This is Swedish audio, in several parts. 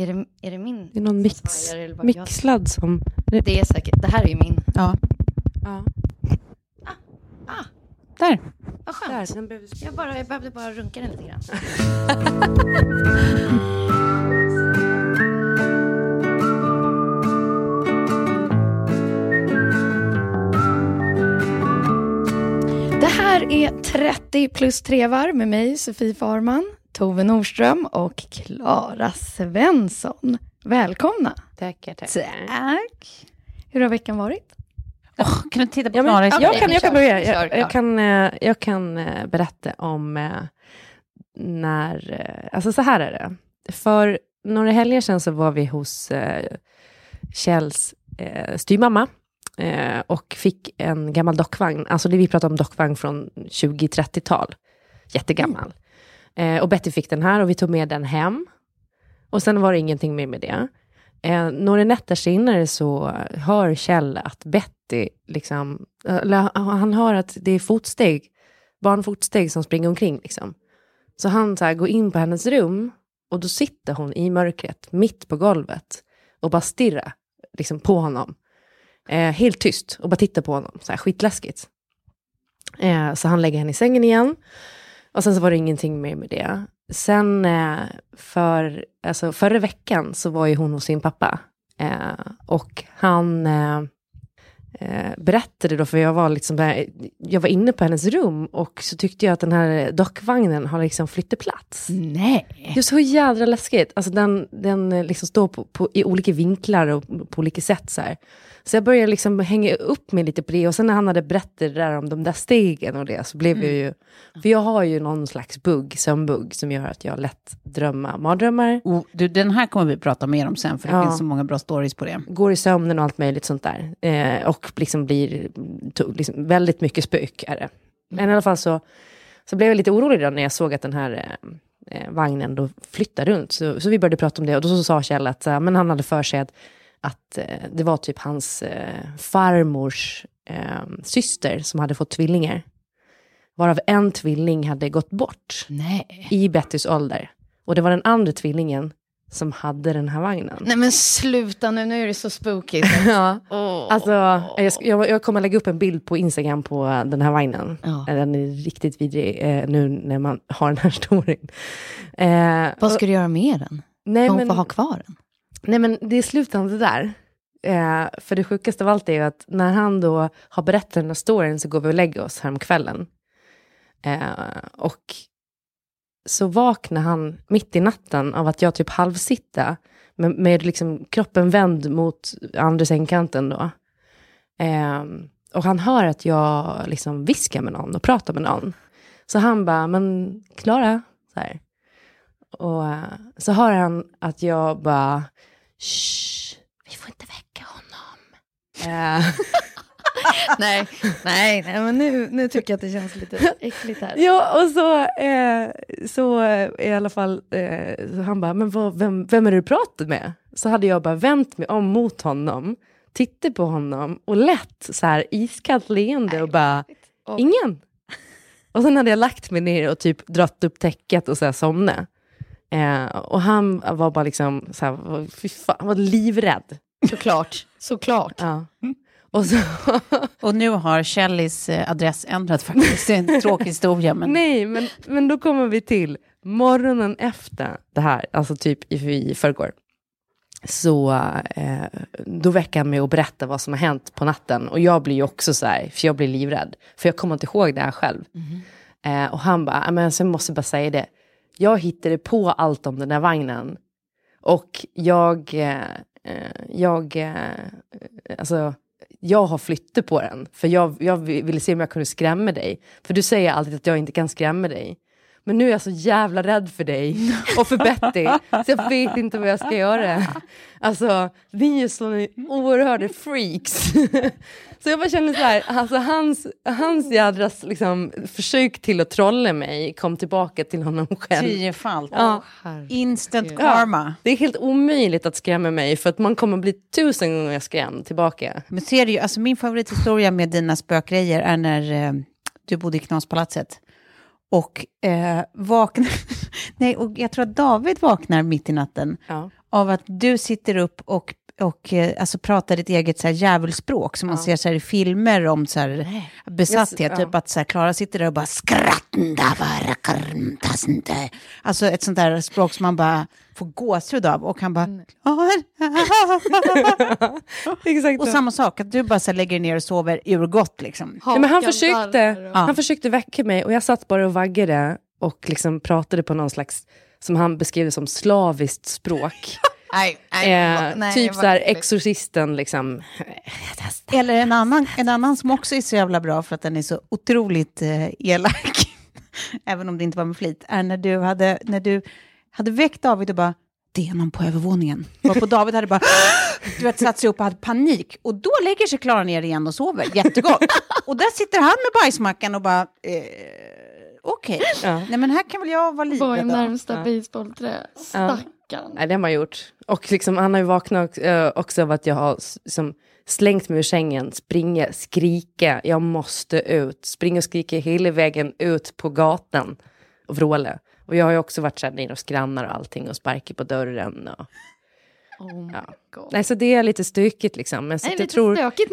Är det, är det min? Det är någon mix, det bara jag? mixladd som... Det är säkert. Det här är ju min. Ja. Ja. Ah, Där. vad Där, skönt. den behöver... Jag, bara, jag behövde bara runka den lite grann. Det här är 30 plus 3 varv med mig, Sofie Farman, Tove Nordström och Klara Svensson. Välkomna! Tackar, tackar. Tack! Hur har veckan varit? Oh, kan du titta på Ja, men, Klara? jag, kan, jag kör, kan börja. Jag, jag kan, jag kan berätta om eh, när... eh, Alltså så här är det. För några helger sedan så var vi hos eh, Kjells styvmamma eh, och fick en gammal dockvagn. Alltså det vi pratar om dockvagn från 20-30-tal. Jättegammal. Eh, och Betty fick den här och vi tog med den hem. Och sen var det ingenting mer med det. Eh, några nätter senare så hör Kjell att Betty, liksom, eller han hör att det är fotsteg, barnfotsteg som springer omkring. Liksom. Så han så här, går in på hennes rum och då sitter hon i mörkret, mitt på golvet och bara stirrar liksom, på honom. Eh, helt tyst och bara tittar på honom, så här, skitläskigt. Eh, så han lägger henne i sängen igen. Och sen så var det ingenting mer med det. Sen eh, för, alltså förra veckan så var ju hon hos sin pappa. Eh, och han eh, berättade då, för jag var, liksom, där- jag var inne på hennes rum och så tyckte jag att den här dockvagnen har liksom flyttat plats. Nej. Det är så jädra läskigt. Alltså den, den liksom står på, på, i olika vinklar och på olika sätt. Så, här. Så jag började liksom hänga upp mig lite på det. Och sen när han hade berättat det där om de där stegen och det, så blev jag ju... För jag har ju någon slags bugg, sömnbugg, som gör att jag lätt drömmer mardrömmar. Oh, du, den här kommer vi prata mer om sen, för det Ja. finns så många bra stories på det. Går i sömnen och allt möjligt sånt där. Eh, och liksom blir liksom, väldigt mycket spök är det. Men i alla fall så, så blev jag lite orolig då när jag såg att den här eh, vagnen då flyttade runt. Så, så vi började prata om det och då så sa Kjell att men han hade för sig att, att eh, det var typ hans eh, farmors eh, syster som hade fått tvillingar. Varav en tvilling hade gått bort Nej. i Bettys ålder. Och det var den andra tvillingen som hade den här vagnen. Nej men sluta nu, nu är det så spooky. Ja. Åh. Alltså, jag, jag, jag kommer lägga upp en bild på Instagram på eh, den här vagnen. Ja. Eh, Den är riktigt vidrig eh, nu när man har den här storyn. Eh, Vad ska du göra med den? nej, Hon men, får ha kvar den nej men det är slutande där. Eh, för det sjukaste av allt är ju att när han då har berättat den här storyn så går vi och lägger oss häromkvällen. Eh, och så vaknar han mitt i natten av att jag typ halvsitta med, med liksom kroppen vänd mot andra sängkanten då. Eh, och han hör att jag liksom viskar med någon och pratar med någon. Så han bara, men Klara, så här och eh, så hör han att jag bara, Shh, vi får inte väcka honom. Eh, nej, nej, nej, men nu, nu tycker jag att det känns lite äckligt här. Ja, och så, eh, så eh, i alla fall, eh, han bara, men vad, vem, vem är det du pratar med? Så hade jag bara vänt mig om mot honom, tittat på honom och lätt så här iskallt leende och bara, Och- ingen. Och sen hade jag lagt mig ner och typ dratt upp täcket och så här somnat. Eh, och han var bara liksom, så här, fy fan, han var livrädd. Såklart, såklart. Ja. Och så, Och nu har Kellys eh, adress ändrat faktiskt. Det är en tråkig historia. Men... Nej, men, men då kommer vi till morgonen efter det här, alltså typ i, i förrgår. Så eh, då väcker han mig och berättar vad som har hänt på natten. Och jag blir ju också så här, för jag blir livrädd. För jag kommer inte ihåg det här själv. Eh, och han bara, "Ja, men alltså, jag måste bara säga det. Jag hittade på allt om den där vagnen. Och jag, eh, eh, jag, eh, alltså, jag har flyttat på den. För jag, jag ville se om jag kunde skrämma dig. För du säger alltid att jag inte kan skrämma dig. Men nu är jag så jävla rädd för dig och för Betty, så jag vet inte vad jag ska göra. Alltså, vi är ju såna oerhörda freaks. Så jag bara känner så här, alltså hans, hans jädras liksom, försök till att trolla mig kom tillbaka till honom själv. Tiofalt. Ja. Instant karma. Det är helt omöjligt att skrämma mig för att man kommer bli tusen gånger skrämd tillbaka. Men ser du alltså min favorithistoria med dina spökgrejer är när eh, du bodde i Knaspalatset. Och eh, vaknar, nej, och jag tror att David vaknar mitt i natten Ja. av att du sitter upp och, och eh, alltså pratar ditt eget så här djävulspråk som man ser så här i filmer om så här besatthet. Yes, ja. Typ att så här, Klara sitter där och bara karmtasnte. Alltså ett sånt där språk som man bara får gåshud av. Och han bara... Exakt. och samma sak, att du bara så här, lägger ner och sover urgott liksom. Ja, men han försökte, han försökte väcka mig och jag satt bara och vaggade och liksom pratade på någon slags, som han beskrev det som slaviskt språk. Nej, eh, nej, typ så här exorcisten liksom. Eller en annan, en annan som också är så jävla bra för att den är så otroligt eh, elak, även om det inte var med flit, är när du hade, när du hade väckt David och bara det är någon på övervåningen. Och på David hade bara du vet, satt sig upp och hade panik. Och då lägger sig Klara ner igen och sover jättegott. Och där sitter han med bajsmackan och bara eh, okej, Ja. nej men här kan väl jag vara Var i livrädd närmsta basebollträ. Stackarn. Nej, det har man gjort. Och liksom, han har ju vaknat eh, också av att jag har som, slängt mig ur sängen, springa, skrika, jag måste ut, springa och skrika hela vägen ut på gatan och vråla. Och jag har ju också varit så här nere och skrannar och allting och sparkar på dörren. Och, Oh Ja. Nej, så det är lite stökigt liksom. Men så Nej, lite tror stökigt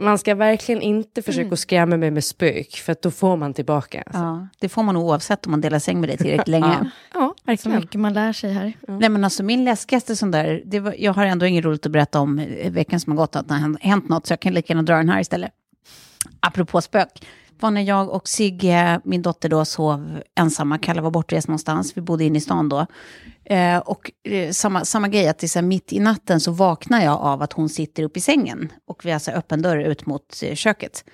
man ska verkligen inte försöka Mm. skrämma mig med spök, för att då får man tillbaka. Alltså. Ja, det får man oavsett om man delar säng med dig tillräckligt länge. Ja, Så verkligen. mycket man lär sig här. Nej men alltså min läskigaste sån där, det var, jag har ändå inget roligt att berätta om eh, veckan som har gått, att det har hänt något, så jag kan lika gärna dra den här istället. Apropå spök, var när jag och Sigge, min dotter då, sov ensamma, Kalle var bortrest någonstans, vi bodde inne i stan då. Eh, och eh, samma, samma grej, att det är så här, mitt i natten så vaknar jag av att hon sitter upp i sängen. Och vi har så här öppen dörr ut mot eh, köket.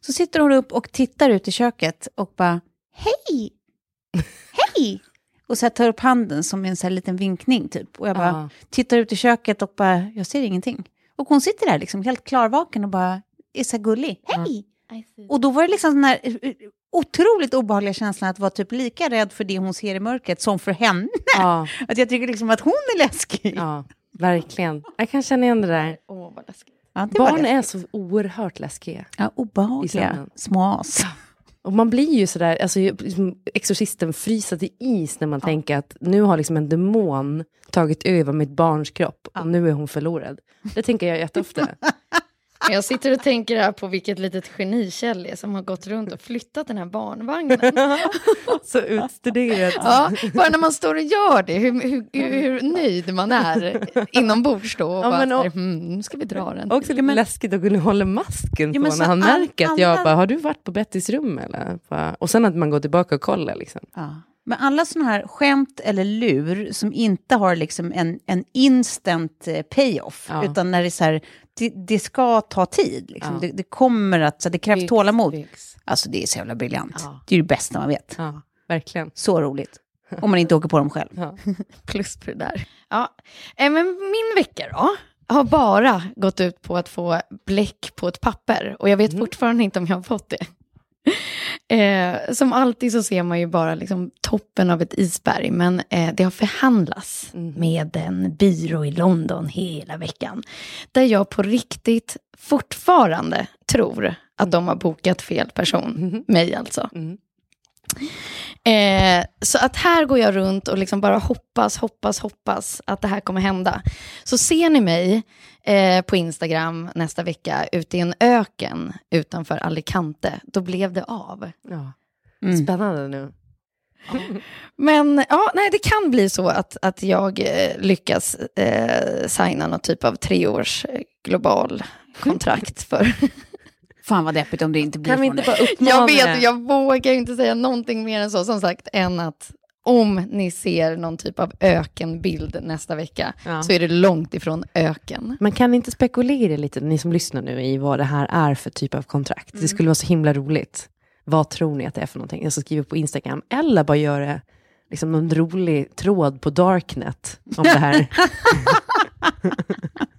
Så sitter hon upp och tittar ut i köket och bara, hej, hej. Och så här tar upp handen som en så här liten vinkning typ. Och jag bara Ja. tittar ut i köket och bara, jag ser ingenting. Och hon sitter där liksom helt klarvaken och bara är så här gullig. Hej! Och då var det liksom den här eh, eh, otroligt obehagliga känslan att vara typ lika rädd för det hon ser i mörkret som för henne. Ja, Att jag tycker liksom att hon är läskig. ja, verkligen. Jag kan känna igen det där. Åh, vad läskigt. Ja, Barn är så oerhört läskiga. Ja, obehagliga sömnen. små as. Och man blir ju sådär, alltså liksom, exorcisten frysa till is när man tänker att nu har liksom en demon tagit över mitt barns kropp och nu är hon förlorad. Det tänker jag jätteofta. Jag sitter och tänker här på vilket litet geni Kjell är som har gått runt och flyttat den här barnvagnen. så utstuderat. Ja, bara när man står och gör det, hur, hur, hur, nöjd man är inombords då. Och Ja, bara, och- hmm, nu ska vi dra den. Också lite läskigt att kunna hålla masken Ja, på när han märker att jag bara, har du varit på Bettys rum eller? Och sen att man går tillbaka och kollar liksom. Ja. Men alla sådana här skämt eller lur som inte har liksom en, en instant eh, payoff, Ja. utan när det är så här, det, det ska ta tid. Liksom. Ja. Det, det kommer att, så det krävs Fix, tålamod. fix. Alltså det är så jävla briljant. Ja. Det är det bästa man vet. Ja, verkligen. Så roligt. Om man inte åker på dem själv. Ja. Plus på det där. Ja. Eh, men min vecka då? Har bara gått ut på att få bläck på ett papper. Och jag vet Mm. fortfarande inte om jag har fått det. Eh, som alltid så ser man ju bara liksom toppen av ett isberg. Men eh, det har förhandlats Mm. med en byrå i London hela veckan. Där jag på riktigt fortfarande tror att de har bokat fel person. Mig alltså. Eh, så att här går jag runt och liksom bara hoppas, hoppas, hoppas att det här kommer hända. Så ser ni mig eh, på Instagram nästa vecka ute i en öken utanför Alicante, då blev det av. Ja. Mm. Spännande nu. Men ja, nej, det kan bli så att, att jag eh, lyckas eh, signa någon typ av treårs eh, global kontrakt för... Fan vad deppigt om det inte blir Kan vi inte bara uppmana jag vet, jag vågar inte säga någonting mer än så, som sagt, än att om ni ser någon typ av ökenbild nästa vecka, Ja. så är det långt ifrån öken. Man kan inte spekulera lite, ni som lyssnar nu, i vad det här är för typ av kontrakt. Mm. Det skulle vara så himla roligt. Vad tror ni att det är för någonting? Jag ska skriva på Instagram. Eller bara göra liksom, någon rolig tråd på Darknet om det här.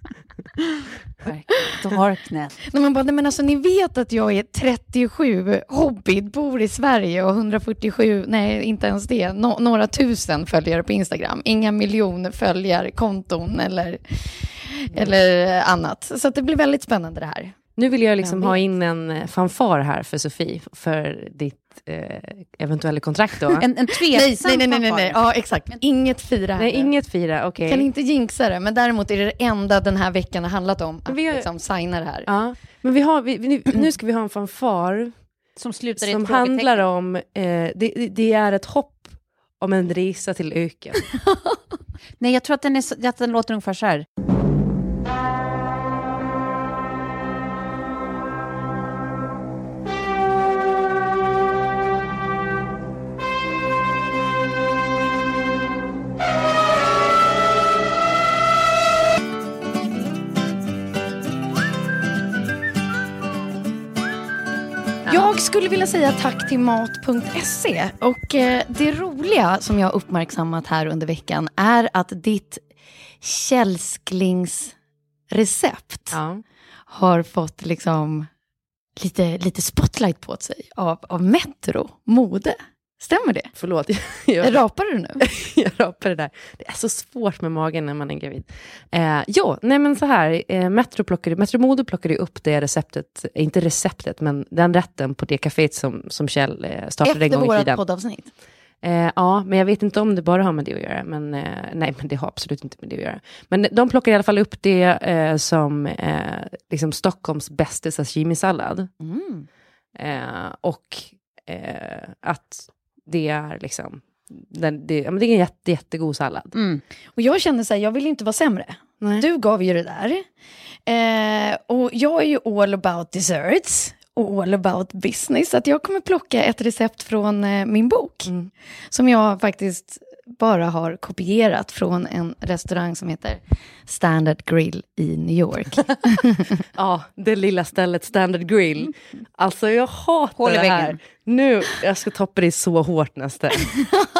Darknet. Nej, man bara, nej, men alltså, ni vet att jag är 37, hobbit, bor i Sverige och 147, nej inte ens det, nå- några tusen följare på Instagram. Inga miljoner följarkonton eller, eller annat. Så det blir väldigt spännande det här. Nu vill jag liksom Jag ha in en eh, fanfar här för Sofie, för ditt eh, eventuella kontrakt då. En, en tveksam nej, nej, nej, nej, nej. Ja, exakt. Inget fira Nej, inget fira, okej. Kan inte jinxa det, men däremot är det det enda den här veckan har handlat om, att Vi har- liksom signa det här. Ja, men vi har, vi, nu- nu ska vi ha en fanfar Som slutar i som handlar om, eh, det, det- är ett hopp om en resa till öken. Nej, jag tror att den, är, att den låter ungefär så här. Skulle vilja säga tack till mat.se. Och eh, det roliga som jag har uppmärksammat här under veckan är att ditt källsklingsrecept Ja. har fått liksom lite, lite spotlight på sig av, av Metro Mode. Stämmer det? Förlåt, jag, Rapar du nu? jag rapar det där. Det är så svårt med magen när man är gravid. Eh, jo, nej men så här, eh, Metro, plockade, Metro Mode plockade upp det receptet, eh, inte receptet, men den rätten på det kaféet som, som Kjell eh, startade en Efter gång i vårt tiden. poddavsnitt. Eh, ja, men jag vet inte om det bara har med det att göra. Men, eh, nej, men det har absolut inte med det att göra. Men de plockar i alla fall upp det eh, som eh, liksom Stockholms bästa sashimi-sallad. Mm. Och att det är liksom, den, det, ja, men det är en jätte, jättegod sallad. Mm. Och jag känner så här, jag vill inte vara sämre. Nej. Du gav ju det där. Eh, och jag är ju all about desserts och all about business. Så att jag kommer plocka ett recept från eh, min bok. Mm. Som jag faktiskt bara har kopierat från en restaurang som heter Standard Grill i New York. Ja, det lilla stället Standard Grill. Alltså jag hatar det här. Nu, jag ska toppa dig så hårt nästa.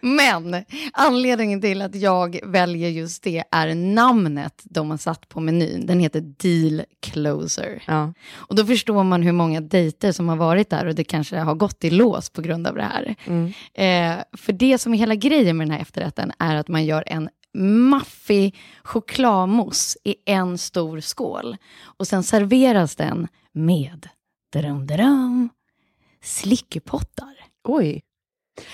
Men anledningen till att jag väljer just det är namnet de har satt på menyn. Den heter Deal Closer. Ja. Och då förstår man hur många dejter som har varit där och det kanske har gått i lås på grund av det här. Mm. Eh, för det som är hela grejen med den här efterrätten är att man gör en maffig chokladmousse i en stor skål. Och sen serveras den med drum, drum, slickepottar. Oj.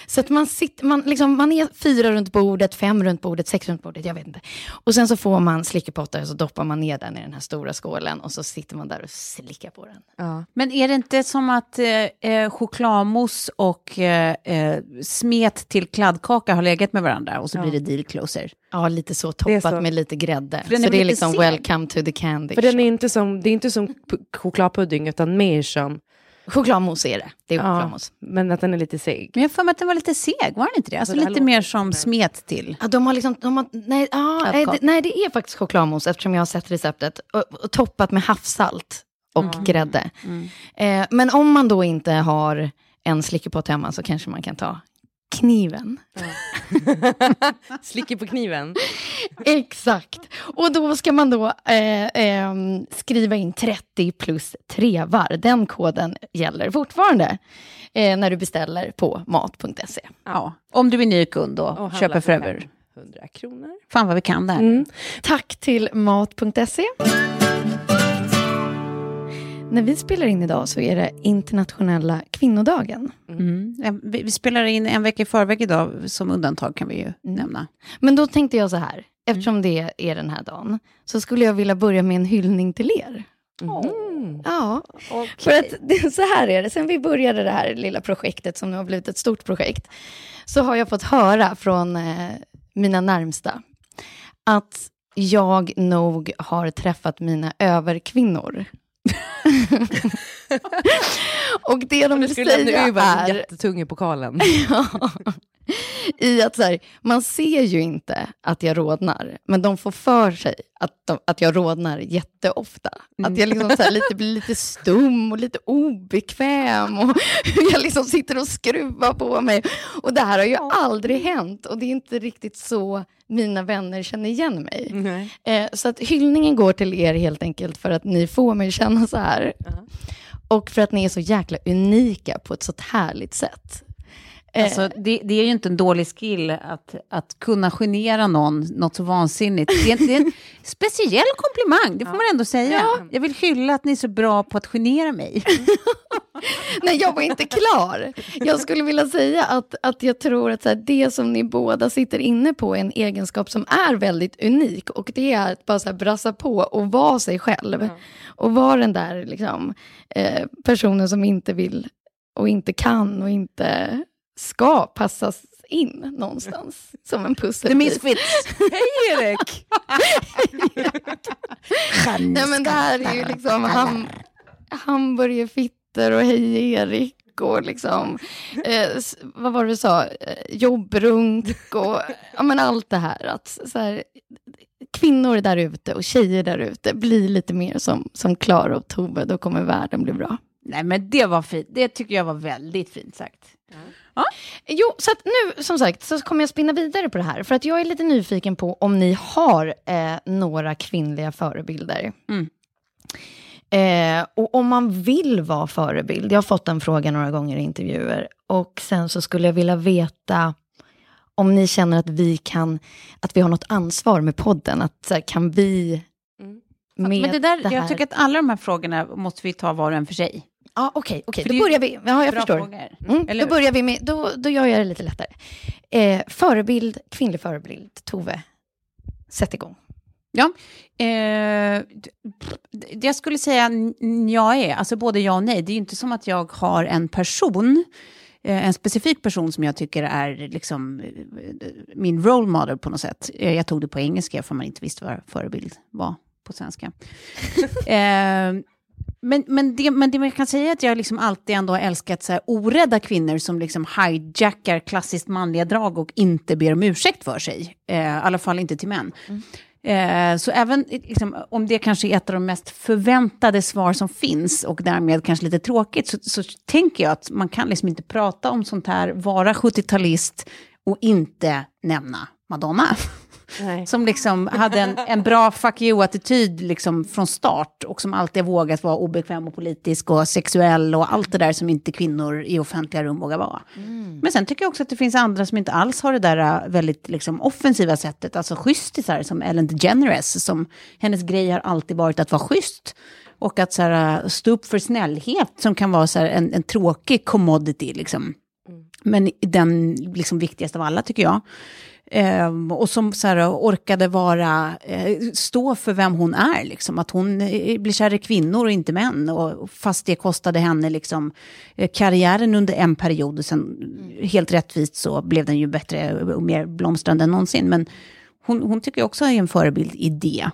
Så att man, sitter, man, liksom, man är fyra runt bordet, fem runt bordet, sex runt bordet, jag vet inte. Och sen så får man slickepottar och så doppar man ner den i den här stora skålen och så sitter man där och slickar på den. Ja. Men är det inte som att eh, eh, chokladmousse och eh, eh, smet till kladdkaka har legat med varandra och så Ja. blir det deal closer? Ja, lite så toppat så. med lite grädde. Så det är liksom seg. welcome to the candy. För den är inte som, det är inte som chokladpudding, utan mer som, Chokladmousse är det. Det är ja, chokladmousse. men att den är lite seg. Men jag för mig att den var lite seg, var den inte det? Alltså det lite mer som bra. smet till. Ja, de har liksom, de har, nej, ja, nej, det, nej, det är faktiskt chokladmousse eftersom jag har sett receptet. Och, och toppat med havssalt och grädde. Mm. Eh, men om man då inte har en slickepott hemma så kanske man kan ta kniven. Slicker på kniven. Exakt. Och då ska man då eh, eh, skriva in 30 plus trevar. Den koden gäller fortfarande eh, när du beställer på mat.se. Ja. Om du är ny kund då, Och köper över. 100 kronor. Fan vad vi kan där. Mm. Tack till mat.se. När vi spelar in idag så är det internationella kvinnodagen. Mm. Ja, Vi, vi spelar in en vecka i förväg idag, som undantag kan vi ju nämna. Men då tänkte jag så här, eftersom det är den här dagen, så skulle jag vilja börja med en hyllning till er. Mm. Ja, för att så här är det. Sen vi började det här lilla projektet som nu har blivit ett stort projekt, så har jag fått höra från eh, mina närmsta att jag nog har träffat mina överkvinnor. Och det de Du vill skulle lämna säga över är... jättetung i pokalen. Ja. I att så här, man ser ju inte att jag rodnar, men de får för sig att, de, att jag rodnar jätteofta. Att jag liksom så här, lite, blir lite stum och lite obekväm och jag liksom sitter och skruvar på mig. Och det här har ju aldrig hänt och det är inte riktigt så mina vänner känner igen mig. Nej. Eh, så att hyllningen går till er helt enkelt för att ni får mig känna så här. Och för att ni är så jäkla unika på ett så härligt sätt. Eh, Alltså, det, det är ju inte en dålig skill att, att kunna genera någon något så vansinnigt. Det är, det är en speciell komplimang, det får man ändå säga. Jag vill hylla att ni är så bra på att genera mig. Nej, jag var inte klar. Jag skulle vilja säga att, att jag tror att så här, det som ni båda sitter inne på är en egenskap som är väldigt unik. Och det är att bara så här, brassa på och vara sig själv. Och vara den där liksom, eh, personen som inte vill och inte kan och inte ska passas in någonstans som en The pusselbit. Misfits. Hej Erik! Nej, men det här är ju liksom ham hamburgerfitter och hej Erik och liksom, eh, vad var det du sa, eh, jobbrunk och ja, men allt det här. Att, så här kvinnor där ute och tjejer där ute, blir lite mer som, som Klara och Tove, då kommer världen bli bra. Nej, men det var fint. Det tycker jag var väldigt fint sagt. Jo, så nu, som sagt, så kommer jag spinna vidare på det här. För att jag är lite nyfiken på om ni har eh, några kvinnliga förebilder. Mm. Eh, och om man vill vara förebild, jag har fått den frågan några gånger i intervjuer. Och sen så skulle jag vilja veta om ni känner att vi kan, att vi har något ansvar med podden. Att här, kan vi med Men det där, här... jag tycker att alla de här frågorna måste vi ta var och en för sig. Ja, okej. För Då börjar vi. Ja, jag förstår. Mm, då börjar vi med, då, då gör jag det lite lättare. Eh, förebild, kvinnlig förebild, Tove. Sätt igång. Ja, eh, jag skulle säga jag är, alltså både ja och nej. Det är ju inte som att jag har en person, eh, en specifik person som jag tycker är liksom eh, min role model på något sätt. Eh, Jag tog det på engelska för man inte visste vad förebild var på svenska. eh, men, men, det, men det man kan säga är att jag liksom alltid ändå har älskat så här orädda kvinnor som liksom hijackar klassiskt manliga drag och inte ber om ursäkt för sig. Eh, I alla fall inte till män. Eh, så även eh, liksom, om det kanske är ett av de mest förväntade svar som finns och därmed kanske lite tråkigt så, så tänker jag att man kan liksom inte prata om sånt här, vara 70-talist och inte nämna Madonna. Nej. Som liksom hade en, en bra fuck you-attityd liksom från start och som alltid vågat vara obekväm och politisk och sexuell och allt det där som inte kvinnor i offentliga rum vågar vara. Men sen tycker jag också att det finns andra som inte alls har det där äh, väldigt liksom, offensiva sättet, alltså schystisar som Ellen DeGeneres, som hennes grej har alltid varit att vara schysst. Och att så här, äh, stå upp för snällhet som kan vara så här, en, en tråkig commodity. Liksom. Men den liksom, viktigaste av alla tycker jag. Ehm, och som så här, orkade vara, eh, stå för vem hon är. Liksom. Att hon eh, blir kär i kvinnor och inte män. Och, fast det kostade henne liksom, eh, karriären under en period. Och sen helt rättvist så blev den ju bättre och mer blomstrande än någonsin. Men hon, hon tycker jag också är en förebild i det.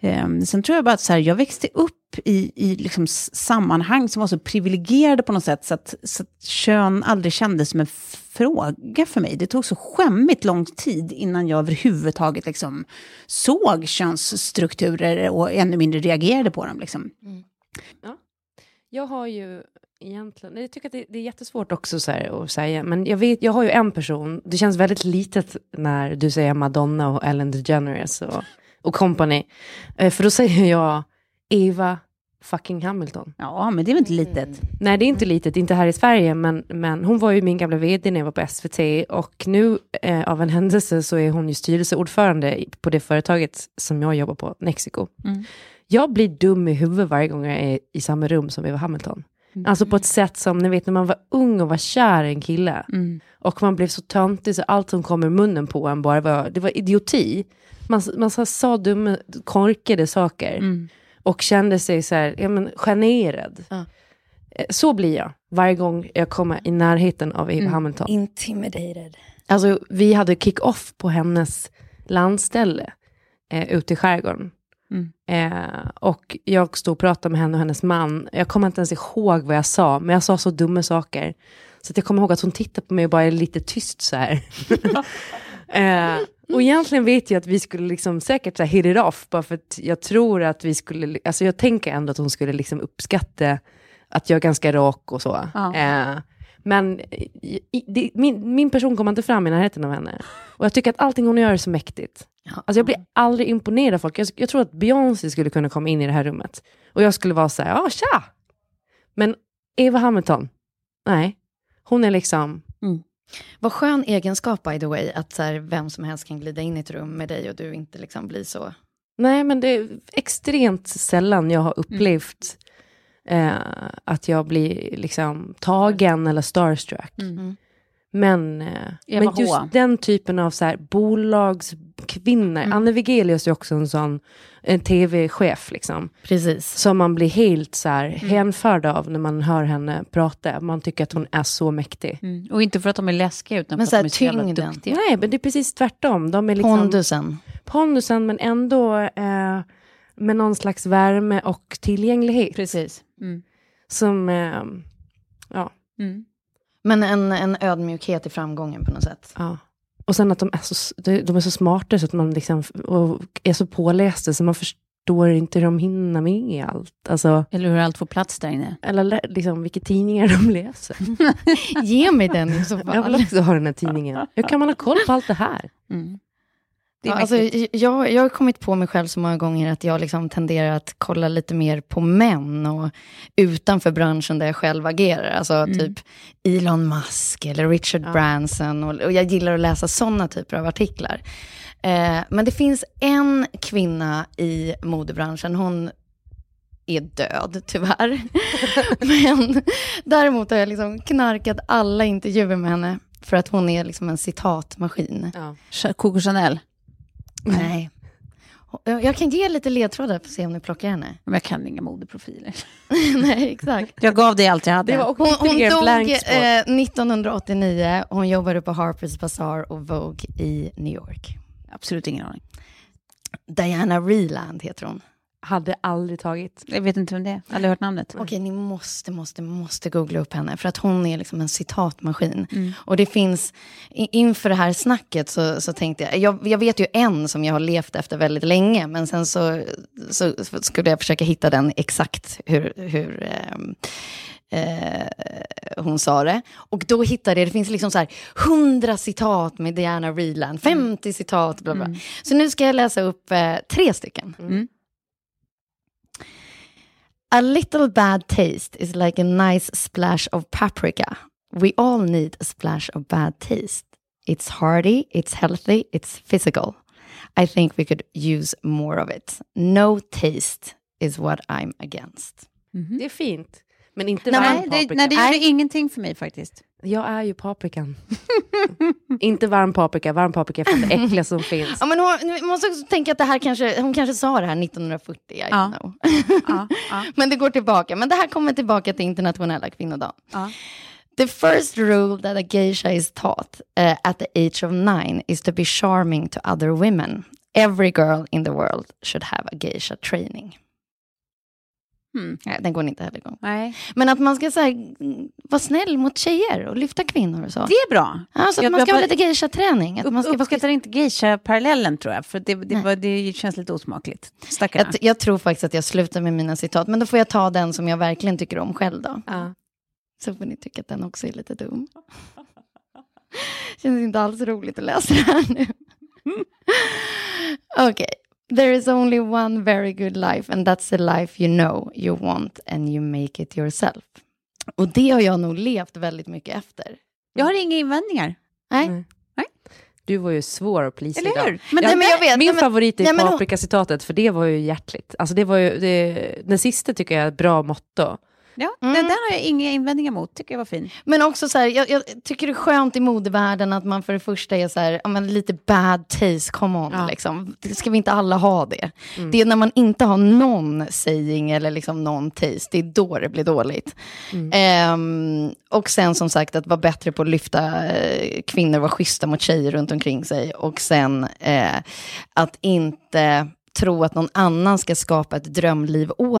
Ehm, sen tror jag bara att så här, jag växte upp i, i liksom sammanhang som var så privilegierade på något sätt, så att, så att kön aldrig kändes som en fråga för mig. Det tog så skämmigt lång tid innan jag överhuvudtaget liksom såg könsstrukturer och ännu mindre reagerade på dem. Liksom. Mm. Jag har ju egentligen? Jag tycker att det, det är jättesvårt också så här, att säga. Men jag, vet, jag har ju en person, det känns väldigt litet när du säger Madonna och Ellen DeGeneres och, och company. Eh, för då säger jag Eva fucking Hamilton. Ja, men det är väl inte litet. Nej, det är inte litet, inte här i Sverige, men, men hon var ju min gamla vd när jag var på SVT och nu eh, av en händelse så är hon ju styrelseordförande på det företaget som jag jobbar på, Mexico. Mm. Jag blir dum i huvudet varje gång jag är i samma rum som Eva Hamilton. Alltså på ett sätt som, ni vet när man var ung och var kär i en kille Mm. och man blev så töntig så allt som kom ur munnen på en bara var, det var idioti. Man, man sa, sa dumma, korkade saker Mm. och kände sig så här, ja men generad. Ja. Eh, Så blir jag varje gång jag kommer i närheten av Eva Hamilton. Intimidated. Alltså vi hade kick-off på hennes landställe eh, ute i skärgården. Eh, och jag stod och pratade med henne och hennes man. Jag kommer inte ens ihåg vad jag sa, men jag sa så dumma saker. Så jag kommer ihåg att hon tittade på mig och bara är lite tyst så här. eh, och egentligen vet jag att vi skulle liksom säkert så här, hit it off, bara för att jag tror att vi skulle, alltså jag tänker ändå att hon skulle liksom uppskatta att jag är ganska rak och så. Ja. Eh, men i, det, min, min person kommer inte fram i närheten av henne. Och jag tycker att allting hon gör är så mäktigt. Alltså jag blir aldrig imponerad av folk. Jag, jag tror att Beyoncé skulle kunna komma in i det här rummet. Och jag skulle vara så här, ja tja! Men Eva Hamilton, nej. Hon är liksom, Vad skön egenskap by the way, att så här, vem som helst kan glida in i ett rum med dig och du inte liksom blir så... nej men det är extremt sällan jag har upplevt eh, att jag blir liksom tagen eller starstruck. Mm. Men, eh, men just H. den typen av så här, bolagskvinnor, Mm. Anne Wigelius är också en sån en tv-chef liksom. Precis. som man blir helt så här Mm. hänförd av när man hör henne prata. Man tycker att hon är så mäktig. Mm. Och inte för att de är läskiga, utan Men för så att de är så jävla duktiga. Nej, men det är precis tvärtom. De är liksom Pondusen. pondusen, men ändå eh, med någon slags värme och tillgänglighet. Precis. Mm. Som, eh, ja, Mm. Men en, en ödmjukhet i framgången på något sätt. ja. Och sen att de är så, de är så smarta så att man liksom, och är så pålästa så man förstår inte hur de hinner med allt. Alltså, Eller hur allt får plats där inne. eller liksom vilka tidningar de läser. Ge mig den i så Jag vill fall. också ha den här tidningen. Hur kan man ha koll på allt det här? Mm. Det är Ja, alltså, jag, jag har kommit på mig själv så många gånger att jag liksom tenderar att kolla lite mer på män och utanför branschen där jag själv agerar. Alltså typ Elon Musk eller Richard Branson. Och, och jag gillar att läsa sådana typer av artiklar. Eh, men det finns en kvinna i modebranschen, hon är död tyvärr. men däremot har jag liksom knarkat alla intervjuer med henne. För att hon är liksom en citatmaskin. Ja. Coco Chanel. Nej. Jag kan ge lite ledtrådar för att se om ni plockar henne. Men jag kan inga modeprofiler. Nej, exakt. Jag gav dig allt jag hade. Det var Hon, hon dog eh, 1989. Hon jobbade på Harper's Bazaar och Vogue i New York. Absolut ingen aning. Diana Reland heter hon. Hade aldrig tagit. Jag vet inte vem det är. Aldrig hört namnet. Okej, ni måste, måste, måste googla upp henne. För att hon är liksom en citatmaskin. Och det finns, inför det här snacket så, så tänkte jag, jag, jag vet ju en som jag har levt efter väldigt länge. Men sen så, så skulle jag försöka hitta den exakt hur, hur ehm, eh, hon sa det. Och då hittade jag, det finns liksom så här 100 citat med Diana Reland, 50 citat, bla bla. Så nu ska jag läsa upp eh, tre stycken. A little bad taste is like a nice splash of paprika. We all need a splash of bad taste. It's hearty, it's healthy, it's physical. I think we could use more of it. No taste is what I'm against. Det är fint. Men inte Nej, varm Nej, det, paprika. nej, det gjorde ingenting för mig faktiskt. Jag är ju paprikan. inte varm paprika. Varm paprika är fan det äckliga som finns. Ja, men hon, man måste också tänka att det här kanske, hon kanske sa det här 1940, I Ja. know. Ja, ja. Men det går tillbaka. Men det här kommer tillbaka till internationella kvinnodagen. Ja. The first rule that a geisha is taught uh, at the age of nine is to be charming to other women. Every girl in the world should have a geisha training. Hmm. Nej, den går inte heller igång. Nej. Men att man ska så här, mm, vara snäll mot tjejer och lyfta kvinnor och så. Det är bra. Alltså att Jag- man ska jag- ha lite geisha-träning. Att Upp, man ska uppskattar inte geisha-parallellen tror jag, för det, det, det känns lite osmakligt. Stackarna. jag, jag tror faktiskt att jag slutar med mina citat, men då får jag ta den som jag verkligen tycker om själv då. Ja. Så får ni tycka att den också är lite dum. Känns inte alls roligt att läsa det här nu. Okej. Okay. There is only one very good life and that's the life you know you want and you make it yourself. Och det har jag nog levt väldigt mycket efter. Jag har inga invändningar. Nej. Mm. Nej. Du var ju svår att plisa Eller hur? Men, ja, men jag vet, min nej, men, favorit är nej, men, paprikacitatet, för det var ju hjärtligt. Alltså det var ju, det, den sista tycker jag är ett bra motto. Ja, mm. den där har jag inga invändningar mot, tycker jag var fin. Men också så här, jag, jag, tycker det är skönt i modevärlden att man för det första är så här, ja, men lite bad taste, come on, ja. liksom. ska vi inte alla ha det? Mm. Det är när man inte har någon saying eller liksom någon taste, det är då det blir dåligt. Mm. Um, och sen som sagt att vara bättre på att lyfta uh, kvinnor, vara schyssta mot tjejer runt omkring sig. Och sen uh, att inte tro att någon annan ska skapa ett drömliv åt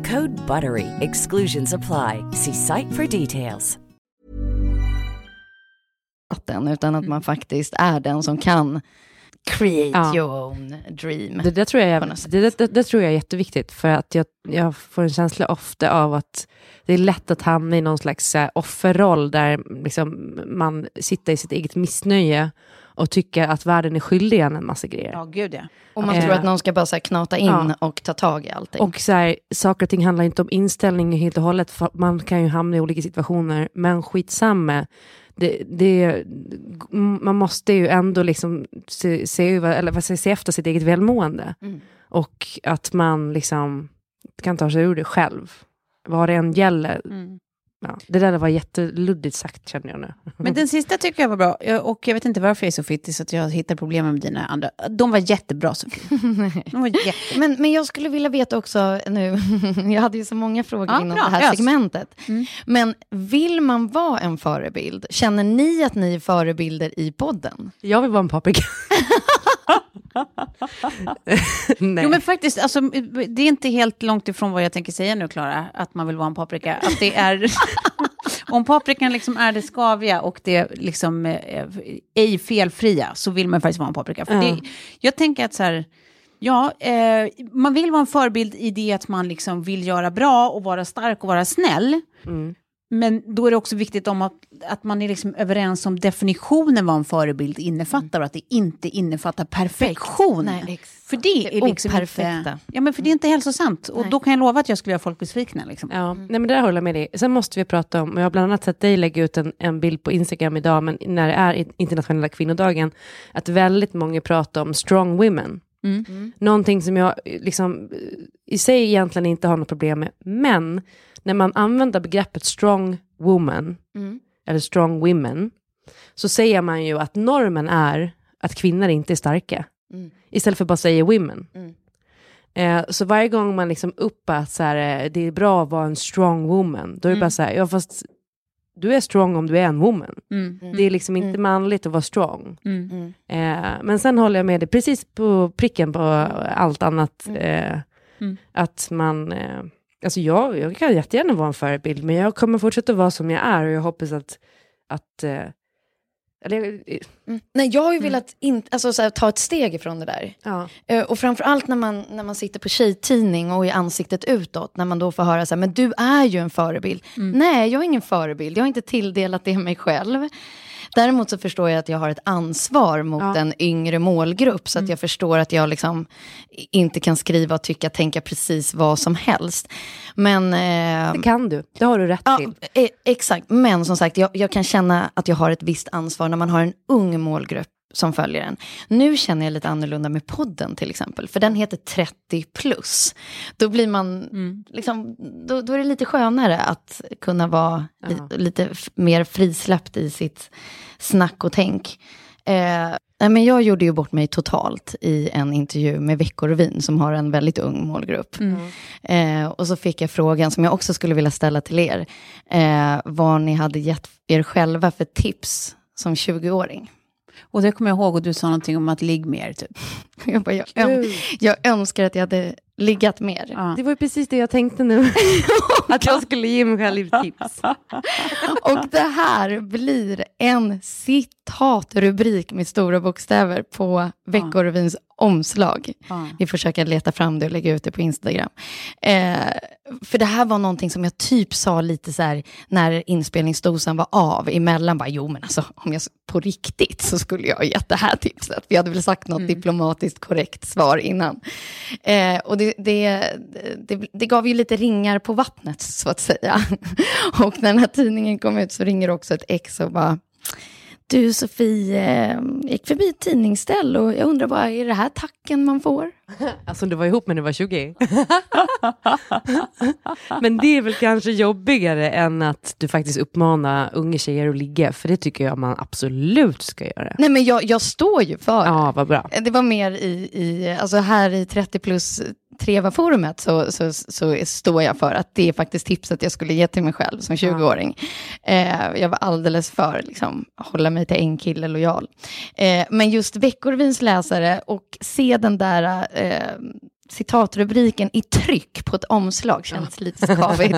Code BUTTERY. Exclusions apply. See site for details. Den, utan att man faktiskt är den som kan create ja. your own dream. Det, det, tror jag är, det, det, det, tror jag är jätteviktigt, för att jag, jag får en känsla ofta av att det är lätt att hamna i någon slags uh, offerroll, där liksom, man sitter i sitt eget missnöje och tycker att världen är skyldig en en massa grejer. Ja, gud ja. Och man eh, tror att någon ska bara så här, knata in ja. och ta tag i allting. Och så här, saker och ting handlar inte om inställning helt och hållet, för man kan ju hamna i olika situationer, men skitsamma. Det, det, man måste ju ändå liksom se, se, eller vad säger, se efter sitt eget välmående. Mm. Och att man liksom kan ta sig ur det själv. Vad det än gäller. Mm. Ja, det där var jätteluddigt sagt känner jag nu. Men den sista tycker jag var bra. Och jag vet inte varför jag är så fittig så att jag hittar problem med dina andra. De var jättebra Sofie. De var jätte... men, men jag skulle vilja veta också nu, jag hade ju så många frågor ja, inom bra, det här yes. segmentet. Mm. Men vill man vara en förebild? Känner ni att ni är förebilder i podden? Jag vill vara en paprika. Nej. Jo men faktiskt, alltså, det är inte helt långt ifrån vad jag tänker säga nu Klara, att man vill vara en paprika. Att det är, om paprikan liksom är det skaviga och det liksom eh, ej felfria så vill man faktiskt vara en paprika. För mm. det, jag tänker att så här, Ja, eh, man vill vara en förebild i det att man liksom vill göra bra och vara stark och vara snäll. Mm. Men då är det också viktigt om att, att man är liksom överens om definitionen vad en förebild innefattar och att det inte innefattar perfektion. Nej, för det är liksom inte, ja, men för det är inte hälsosamt. Och då kan jag lova att jag skulle göra folk besvikna. Liksom. Ja, mm. nej, men där håller jag med dig. Sen måste vi prata om, och jag har bland annat sett dig lägga ut en, en bild på Instagram idag, men när det är internationella kvinnodagen, att väldigt många pratar om strong women. Mm. Mm. Någonting som jag liksom, i sig egentligen inte har något problem med, men när man använder begreppet strong woman, mm. eller strong women, så säger man ju att normen är att kvinnor inte är starka. Mm. Istället för att bara säga women. Mm. Eh, så varje gång man liksom uppar att så här, eh, det är bra att vara en strong woman, då är det bara mm. så här, ja fast du är strong om du är en woman. Mm. Det är liksom inte mm. manligt att vara strong. Mm. Eh, men sen håller jag med dig precis på pricken på allt annat. Eh, att man, eh, Alltså jag, jag kan jättegärna vara en förebild, men jag kommer fortsätta vara som jag är och jag hoppas att... att eh, eller, eh, Mm. Nej, jag har ju velat in, alltså, så här, ta ett steg ifrån det där. ja. Eh, Och framförallt när man, när man sitter på tjejtidning och i ansiktet utåt, när man då får höra så här, men du är ju en förebild. Nej, jag är ingen förebild, jag har inte tilldelat det mig själv. Däremot så förstår jag att jag har ett ansvar mot Ja. en yngre målgrupp, så att jag förstår att jag liksom inte kan skriva och tycka, tänka precis vad som helst. Men... Eh, Det kan du, det har du rätt Ja, till. eh, exakt. Men som sagt, jag, jag kan känna att jag har ett visst ansvar när man har en ung målgrupp som följer en. Nu känner jag lite annorlunda med podden till exempel, för den heter 30 plus. Då blir man, liksom, då, då är det lite skönare att kunna vara li, Ja. lite f- mer frisläppt i sitt snack och tänk. Eh, men jag gjorde ju bort mig totalt i en intervju med Veckorevyn som har en väldigt ung målgrupp. Eh, och så fick jag frågan som jag också skulle vilja ställa till er. Eh, vad ni hade gett er själva för tips som 20-åring. Och det kommer jag ihåg och du sa någonting om att ligg mer typ. Jag, bara, jag, ön- jag önskar att jag hade liggat mer. Ja. Det var ju precis det jag tänkte nu. att jag skulle ge mig själv tips. Och det här blir en citatrubrik med stora bokstäver på Veckorevyns omslag. Ja. Vi försöker leta fram det och lägga ut det på Instagram. Eh, för det här var någonting som jag typ sa lite så här när inspelningsdosan var av emellan. Bara, jo men alltså om jag på riktigt så skulle jag ha gett det här tipset. Vi hade väl sagt något diplomatiskt korrekt svar innan. Eh, och det, det, det, det gav ju lite ringar på vattnet så att säga. och när den här tidningen kom ut så ringer också ett ex och bara du Sofie, eh, gick förbi ett tidningsställ och jag undrar bara, är det här tacken man får? Alltså du var ihop när du var 20. Men det är väl kanske jobbigare än att du faktiskt uppmanar unga tjejer att ligga, för det tycker jag man absolut ska göra. Nej men jag, jag står ju för Ja, vad bra. det. Det var mer i, i alltså här i 30 plus Treva-forumet så, så, så står jag för att det är faktiskt tipset jag skulle ge till mig själv som 20-åring. Eh, jag var alldeles för liksom, hålla mig till en kille lojal. Eh, men just Veckorevins läsare och se den där eh, Ehm, citatrubriken i tryck på ett omslag känns lite skavigt.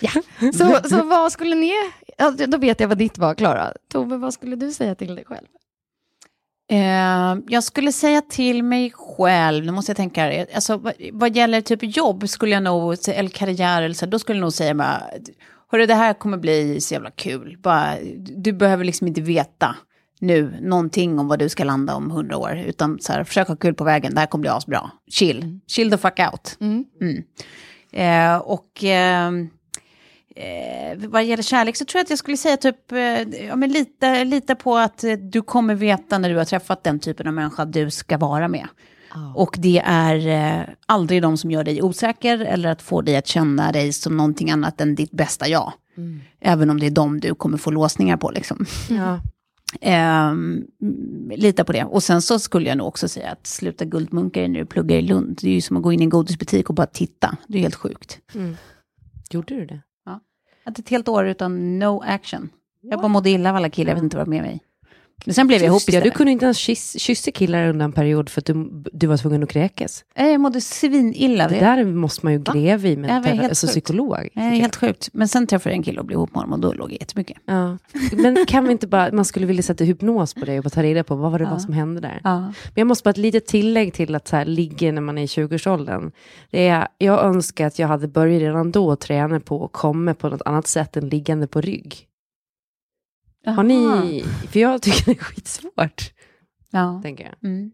ja. så, så vad skulle ni, ja, då vet jag vad ditt var Klara. Tove, vad skulle du säga till dig själv? Eh, jag skulle säga till mig själv, nu måste jag tänka, alltså, vad, vad gäller typ jobb skulle jag nog, eller karriär, eller så, då skulle jag nog säga bara, hörru det här kommer bli så jävla kul, bara, du behöver liksom inte veta nu någonting om vad du ska landa om hundra år, utan så här, försök ha kul på vägen, det här kommer bli asbra, chill, chill the fuck out. Mm. Mm. Eh, och ehm, eh, vad gäller kärlek så tror jag att jag skulle säga typ, eh, ja, men lita, lita på att du kommer veta när du har träffat den typen av människa du ska vara med. Och det är eh, aldrig de som gör dig osäker eller att få dig att känna dig som någonting annat än ditt bästa jag. Även om det är de du kommer få låsningar på liksom. Ja. Ehm, lita på det. Och sen så skulle jag nog också säga att sluta guldmunkar när du pluggar i Lund. Det är ju som att gå in i en godisbutik och bara titta. Det är helt sjukt. Gjorde du det? Att ett helt år utan no action. Jag bara mådde illa av alla killar, jag vet inte vad med mig. Men sen blev jag ihop det, istället. du kunde inte ens kyss, kyssa killar under en period för att du, du var tvungen att kräkas. Eh, Jag mådde svinilla. Det Det där måste man ju gräva i med en det alltså, sjukt. psykolog. är helt sjukt. Men sen träffade jag en kille och blev ihop med honom och då låg jag jättemycket. Ja. Men kan vi inte bara, man skulle vilja sätta hypnos på dig och ta reda på vad var det Ja. var som hände där. Ja. Men jag måste bara ett litet tillägg till att så här, ligga när man är i 20-årsåldern. Det är, jag önskar att jag hade börjat redan då träna på att komma på något annat sätt än liggande på rygg. Har ni, för jag tycker det är skitsvårt, Ja. tänker jag. Mm.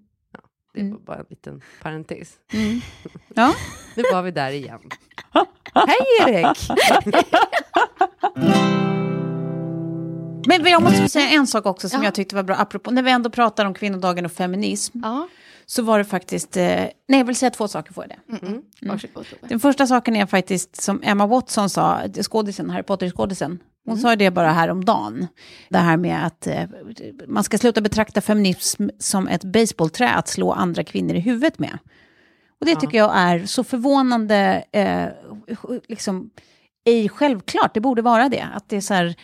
Det är Mm. bara en liten parentes. Mm. Ja. Nu var vi där igen. Hej Erik! Men jag måste säga en sak också som Ja. jag tyckte var bra, apropå, när vi ändå pratar om kvinnodagen och feminism, Ja, så var det faktiskt, eh, nej jag vill säga två saker, får jag det? mm. Tove. Den första saken är faktiskt, som Emma Watson sa, skådisen, Harry Potter-skådisen, hon sa det bara häromdagen. Det här med att eh, man ska sluta betrakta feminism som ett baseballträ att slå andra kvinnor i huvudet med. Och det tycker jag är så förvånande, eh, liksom, ej självklart, det borde vara det. Att det är så här,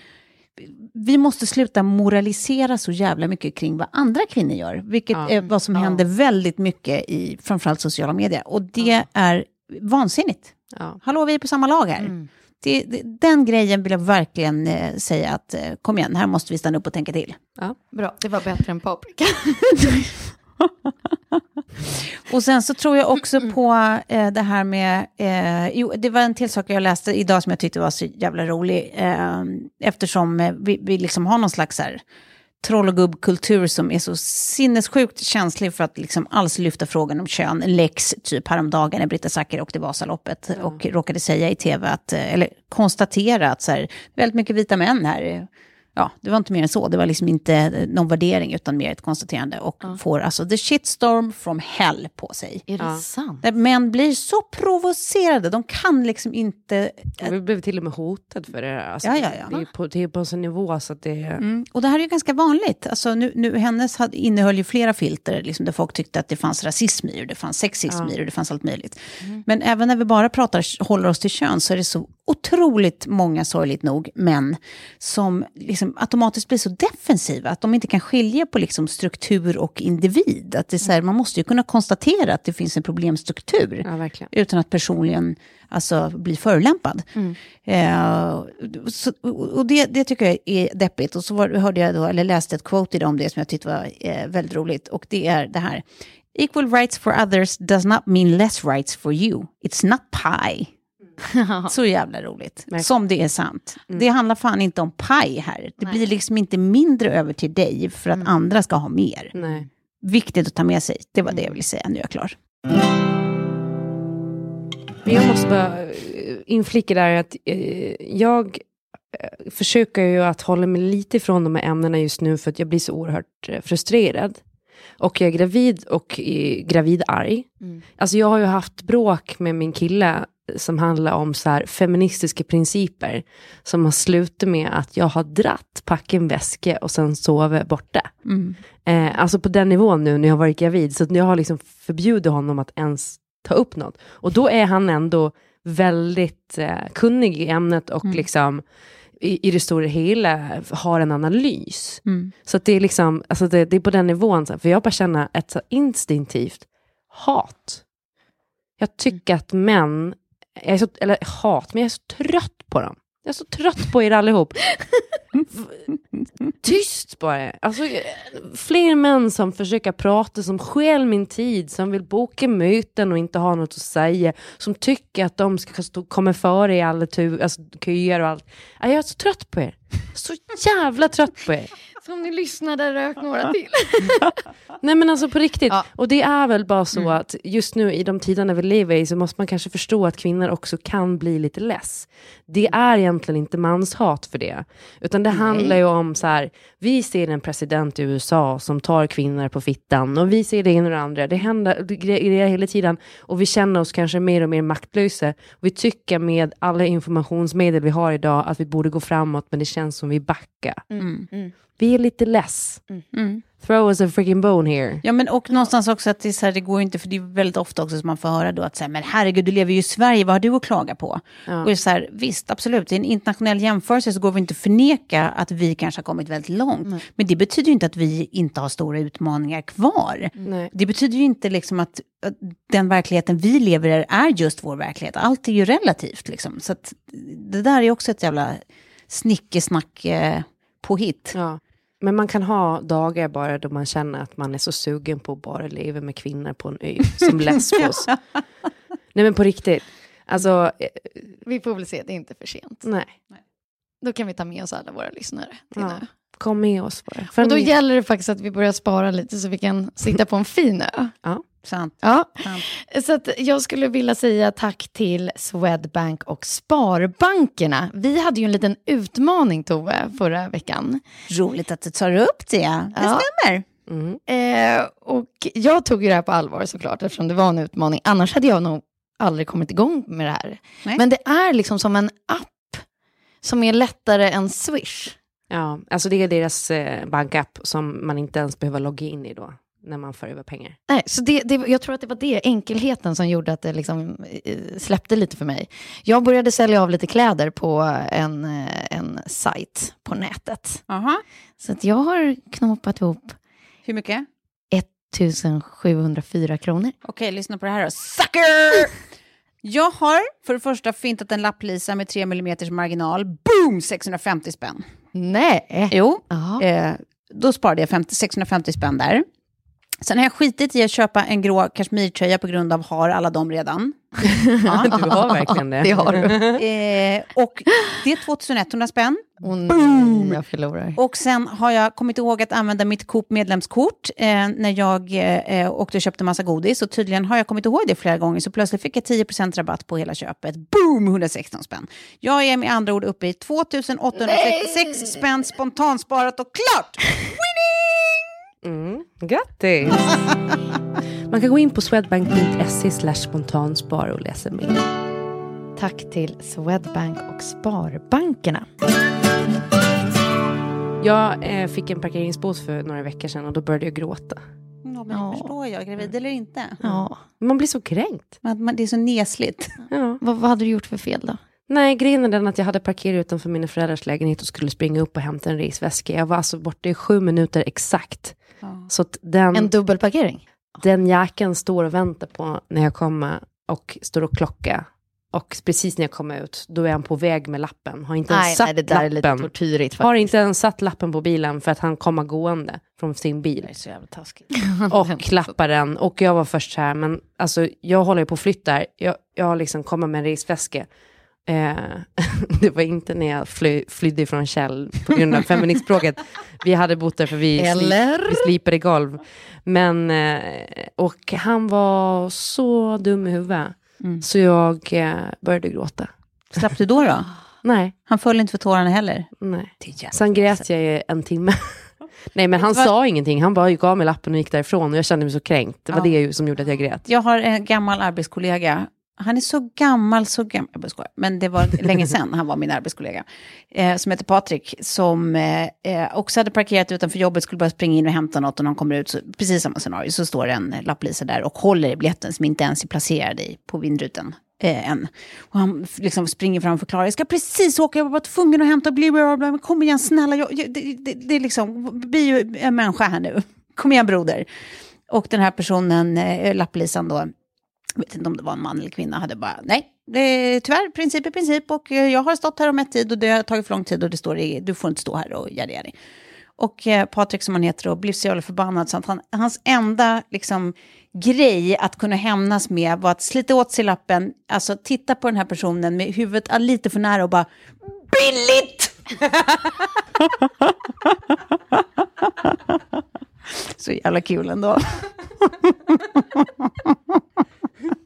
vi måste sluta moralisera så jävla mycket kring vad andra kvinnor gör. Vilket Ja. är vad som Ja. händer väldigt mycket i framförallt sociala medier. Och det är vansinnigt. Ja. Hallå, vi är på samma lag här. Mm. Det, det, den grejen vill jag verkligen eh, säga att eh, kom igen, här måste vi stanna upp och tänka till. Bra, det var bättre än paprika. Och sen så tror jag också på eh, det här med, eh, jo, det var en till sak jag läste idag som jag tyckte var så jävla rolig. Eh, eftersom eh, vi, vi liksom har någon slags här, troll och gubbkultur som är så sinnessjukt känslig för att liksom alls lyfta frågan om kön. Lex typ häromdagen när Britta Zackari åkte Vasaloppet och råkade säga i tv att, eh, eller konstatera att så här, väldigt mycket vita män här. Ja, det var inte mer än så. Det var liksom inte eh, någon värdering utan mer ett konstaterande. Och får alltså the shitstorm from hell på sig. Är det Ja. sant? Där män blir så provocerade. De kan liksom inte... Och vi blev till och med hotade för det. Alltså, Ja, ja, ja. Det är på, det är på en sån nivå så att det. Mm. Och det här är ju ganska vanligt. Alltså, nu, nu, hennes hade, innehöll ju flera filter liksom, där folk tyckte att det fanns rasism i och det fanns sexism Ja. i och det fanns allt möjligt. Men även när vi bara pratar, håller oss till kön så är det så otroligt många, sorgligt nog, män som liksom automatiskt blir så defensiva att de inte kan skilja på liksom, struktur och individ. Att det så här, man måste ju kunna konstatera att det finns en problemstruktur Ja, utan att personligen alltså, bli förolämpad. Eh, så, och och det, det tycker jag är deppigt. Och så var, hörde jag då, eller läste ett quote idag om det som jag tyckte var eh, väldigt roligt. Och det är det här. Equal rights for others does not mean less rights for you. It's not pie. Så jävla roligt. Verkligen. Som det är sant. Det handlar fan inte om paj här. Det blir liksom inte mindre över till dig för att andra ska ha mer. Nej. Viktigt att ta med sig. Det var det jag ville säga. Nu är jag klar. Men jag måste bara eh, inflika där att eh, jag eh, försöker ju att hålla mig lite ifrån de här ämnena just nu för att jag blir så oerhört frustrerad. Och jag är gravid och eh, gravidarg. Mm. Alltså jag har ju haft bråk med min kille som handlar om så här feministiska principer som har slutat med att jag har dratt, packat en väska och sen sovit borta. Mm. Eh, alltså på den nivån nu när jag har varit gravid. Så jag har liksom förbjudit honom att ens ta upp något. Och då är han ändå väldigt eh, kunnig i ämnet och liksom i, i det stora hela har en analys. Mm. Så det är liksom, alltså det, det är på den nivån, för jag bara känner ett så instinktivt hat. Jag tycker att män, jag är så, eller hat, men jag är så trött på dem. Jag är så trött på er allihop. Tyst bara. Alltså, fler män som försöker prata, som stjäl min tid, som vill boka möten och inte ha något att säga, som tycker att de ska komma före i alla tu, alltså, köer och allt. Ja, Jag är så trött på er. Så jävla trött på er. Så om ni lyssnade, rök några till. Nej men alltså på riktigt. Ja. Och det är väl bara så att just nu i de tiderna vi lever i så måste man kanske förstå att kvinnor också kan bli lite less. Det är egentligen inte manshat för det. Utan det handlar ju om så här, vi ser en president i USA som tar kvinnor på fittan och vi ser det ena och det andra. Det händer grejer hela tiden och vi känner oss kanske mer och mer maktlösa. Vi tycker med alla informationsmedel vi har idag att vi borde gå framåt men det känns som vi backar. Mm. Vi är lite less. Mm. Throw us a freaking bone here. Ja, men och någonstans också att det, är så här, det går inte, för det är väldigt ofta också som man får höra då att så här, men herregud, du lever ju i Sverige, vad har du att klaga på? Ja. Och det är så här, visst, absolut, i en internationell jämförelse så går vi inte att förneka att vi kanske har kommit väldigt långt. Men det betyder ju inte att vi inte har stora utmaningar kvar. Nej. Det betyder ju inte liksom att, att den verkligheten vi lever i är just vår verklighet. Allt är ju relativt liksom. Så att det där är också ett jävla snickesnack eh, påhitt. Ja. Men man kan ha dagar bara då man känner att man är så sugen på att bara leva med kvinnor på en ö, som Lesbos. Nej men på riktigt. Alltså, eh, Vi får väl se, det är inte för sent. nej. Då kan vi ta med oss alla våra lyssnare Ja. Kom med oss bara. För Och då gäller det faktiskt att vi börjar spara lite så vi kan sitta på en fin ö. Sant. Ja, sant. så att jag skulle vilja säga tack till Swedbank och Sparbankerna. Vi hade ju en liten utmaning, Tove, förra veckan. Roligt att du tar upp det. Det Ja. stämmer. Mm. Eh, och jag tog ju det här på allvar såklart, eftersom det var en utmaning. Annars hade jag nog aldrig kommit igång med det här. Nej. Men det är liksom som en app som är lättare än Swish. Ja, alltså det är deras eh, bankapp som man inte ens behöver logga in i då. När man för över pengar. Nej, så det, det, jag tror att det var det, enkelheten, som gjorde att det liksom eh, släppte lite för mig. Jag började sälja av lite kläder på en, eh, en sajt på nätet. Aha. Så att jag har knåpat ihop Hur mycket? 1704 kronor. Okej, lyssna på det här då. Sucker! Jag har för det första fintat en lapplisa med 3 mm marginal. Boom! 650 spänn. Nej! Jo, eh, då sparade jag 50, 650 spänn där. Sen har jag skitit i att köpa en grå kashmirtröja på grund av har alla dem redan. Ja. Du har verkligen det. Det har du. Eh, och det är 2100 spänn. Och nej, jag förlorar. Och sen har jag kommit ihåg att använda mitt Coop medlemskort eh, när jag eh, åkte och köpte massa godis. Och tydligen har jag kommit ihåg det flera gånger, så plötsligt fick jag 10% rabatt på hela köpet. Boom! 116 spänn. Jag är med andra ord uppe i 2866 spänn spontansparat och klart! Mm, grattis! Man kan gå in på swedbank.se slash spontanspar och läsa mer. Tack till Swedbank och Sparbankerna. Jag eh, fick en parkeringsbot för några veckor sedan och då började jag gråta. Ja, men det Ja. förstår jag, gravid eller inte. Ja. Man blir så kränkt. Men, men det är så nesligt. Ja. Vad, vad hade du gjort för fel då? Nej, grejen är den att jag hade parkerat utanför mina föräldrars lägenhet och skulle springa upp och hämta en resväska. Jag var alltså borta i sju minuter exakt. Så den, En dubbelparkering? den jäkeln står och väntar på när jag kommer och står och klockar. Och precis när jag kommer ut, då är han på väg med lappen. Har inte ens satt nej, det där är lite lappen. tortyrigt Har faktiskt. inte ens satt lappen på bilen för att han kommer gående från sin bil. så jävla taskigt. och klappar den. Och jag var först så här, men alltså jag håller ju på att flytta här. Jag, jag har liksom kommit med en resväska. Eh, det var inte när jag fly, flydde från Kjell på grund av feministspråket. Vi hade bott där för vi, Eller? vi slipade golv. Men, eh, och han var så dum i huvudet. Mm. Så jag eh, började gråta. Slapp du då då? Nej, Han föll inte för tårarna heller. nej. Sen grät jag i en timme. Nej men han vad- sa ingenting, han bara gav mig lappen och gick därifrån och jag kände mig så kränkt. Det var Ja. det som gjorde att jag grät. Jag har en gammal arbetskollega. Han är så gammal, så gammal, jag bara skojar. men det var länge sedan han var min arbetskollega. Eh, som heter Patrik, som eh, eh, också hade parkerat utanför jobbet, skulle bara springa in och hämta något och när han kommer ut, så, precis samma scenario, så står en lapplisa där och håller i biljetten som inte ens är placerad i, på vindrutan. Eh, än. Och han liksom springer fram och förklarar, jag ska precis åka, jag var bara tvungen att hämta, bli bla, bla, bla, men kom igen snälla, jag, jag, det, det, det är liksom, bli ju en människa här nu. Kom igen broder. Och den här personen, eh, lapplisan då, jag vet inte om det var en man eller kvinna, hade bara nej, det är tyvärr princip är princip och eh, jag har stått här om ett tid och det har tagit för lång tid och det står i, du får inte stå här och göra det. Och eh, Patrik som han heter då blev så jävla förbannad så att han, hans enda liksom, grej att kunna hämnas med var att slita åt sig lappen, alltså titta på den här personen med huvudet ah, lite för nära och bara billigt! så jävla kul ändå.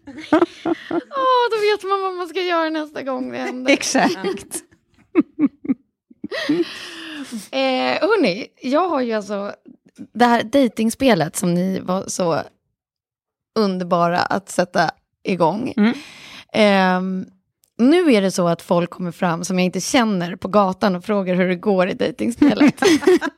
Åh, då vet man vad man ska göra nästa gång det händer. Exakt. Eh, hörni, jag har ju alltså det här dejtingspelet som ni var så underbara att sätta igång. Mm. Ehm, nu är det så att folk kommer fram som jag inte känner på gatan och frågar hur det går i dejtingspelet.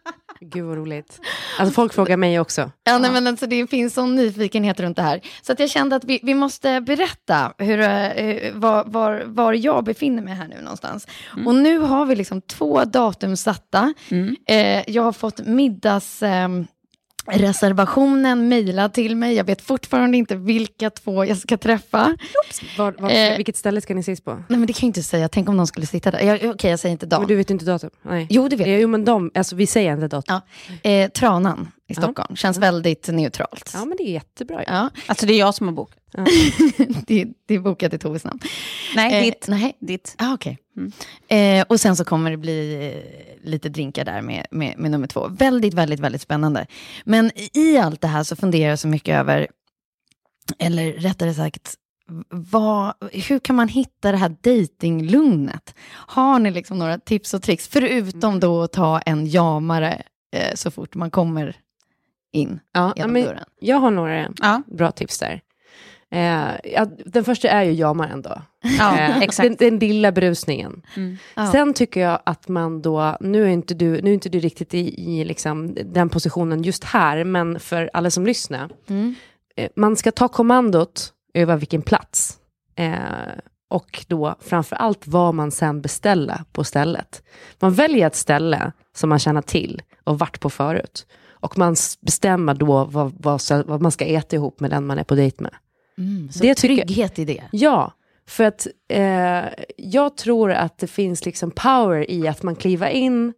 Gud vad roligt. Alltså folk frågar mig också. ja, nej, men alltså, det finns sån nyfikenhet runt det här. Så att jag kände att vi, vi måste berätta hur, eh, var, var, var jag befinner mig här nu någonstans. Och nu har vi liksom två datum satta. Mm. Eh, jag har fått middags... ehm, reservationen mejlad till mig. Jag vet fortfarande inte vilka två jag ska träffa. Var, var, Eh. vilket ställe ska ni ses på? Nej men det kan jag inte säga. Tänk om de skulle sitta där. Jag- Okej, jag säger inte Men dag. du vet inte datum? Nej. Jo, det vet jag. Jo men de, alltså vi säger inte datum. Ja. Eh, Tranan i Ja. Stockholm. Känns väldigt neutralt. Ja men det är jättebra. Ja. Ja, Alltså det är jag som har bokat. det, det är bokat i Toves namn. Nej, Eh, ditt. Nej, ditt. ah, okej. Mm. Eh, och sen så kommer det bli eh, lite drinkar där med, med, med nummer två. Väldigt, väldigt, väldigt spännande. Men i allt det här så funderar jag så mycket över, eller rättare sagt, vad, hur kan man hitta det här dejtinglugnet? Har ni liksom några tips och tricks? Förutom då att ta en jamare eh, så fort man kommer in Ja, genom men dörren. jag har några Ja. bra tips där. Eh, ja, den första är ju jamar ändå. Ja, Eh, exakt. Den, den lilla brusningen. Ja. Sen tycker jag att man då, nu är inte du, nu är inte du riktigt i, i liksom den positionen just här, men för alla som lyssnar, Mm. eh, man ska ta kommandot över vilken plats. Eh, och då framför allt vad man sen beställer på stället. Man väljer ett ställe som man känner till och varit på förut. Och man bestämmer då vad, vad, vad man ska äta ihop med den man är på dejt med. Mm, så Det tycker- trygghet i det. Ja, för att eh, jag tror att det finns liksom power i att man kliver in,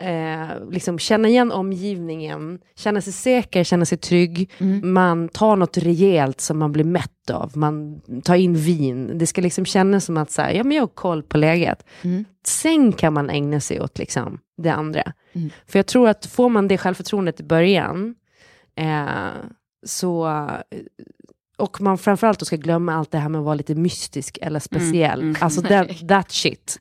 eh, liksom känna igen omgivningen, känna sig säker, känna sig trygg. Man tar något rejält som man blir mätt av, man tar in vin. Det ska liksom kännas som att så här, ja, men jag har koll på läget. Mm. Sen kan man ägna sig åt liksom, det andra. Mm. För jag tror att får man det självförtroendet i början, eh, så och man framförallt då ska glömma allt det här med att vara lite mystisk eller speciell. mm. Alltså that, that shit.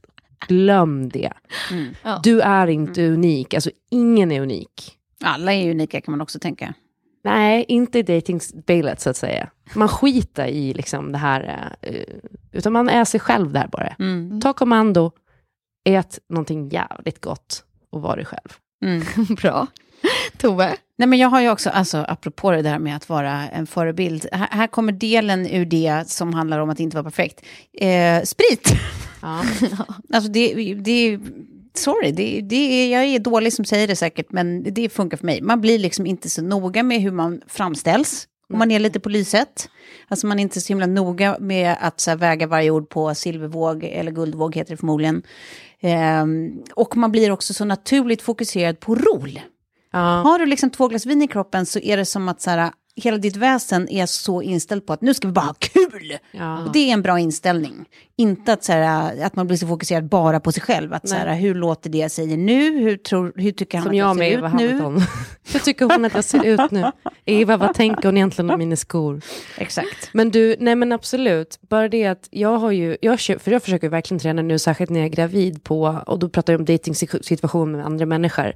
Glöm det. Mm. Ja. Du är inte unik, alltså ingen är unik. Alla är unika kan man också tänka. Nej, inte i datingspelet så att säga. Man skiter i liksom det här, eh, utan man är sig själv där bara. Mm. Ta kommando, ät någonting jävligt gott och var dig själv. Mm. Bra. Tove? Nej, men jag har ju också, alltså, apropå det där med att vara en förebild, här, här kommer delen ur det som handlar om att inte vara perfekt. Eh, sprit! Ja. Alltså det, det sorry, det, det, jag är dålig som säger det säkert, men det funkar för mig. Man blir liksom inte så noga med hur man framställs. Om man är lite på lyset. Alltså man är inte så himla noga med att så här, väga varje ord på silvervåg, eller guldvåg heter det förmodligen. Ehm, och man blir också så naturligt fokuserad på rol. Ja. Har du liksom två glas vin i kroppen så är det som att så här, hela ditt väsen är så inställt på att nu ska vi bara ha kul. Ja. Och det är en bra inställning. Inte att, så här, att man blir så fokuserad bara på sig själv. Att, så här, hur låter det jag säger nu? Hur, tror, hur tycker han Som att jag jag ser Eva ut nu? Hamilton. Hur tycker hon att jag ser ut nu? Eva, vad tänker hon egentligen om mina skor? Exakt. Men du, nej men absolut. Bara det att jag har ju, jag, för jag försöker verkligen träna nu, särskilt när jag är gravid på, och då pratar jag om dating-situation med andra människor.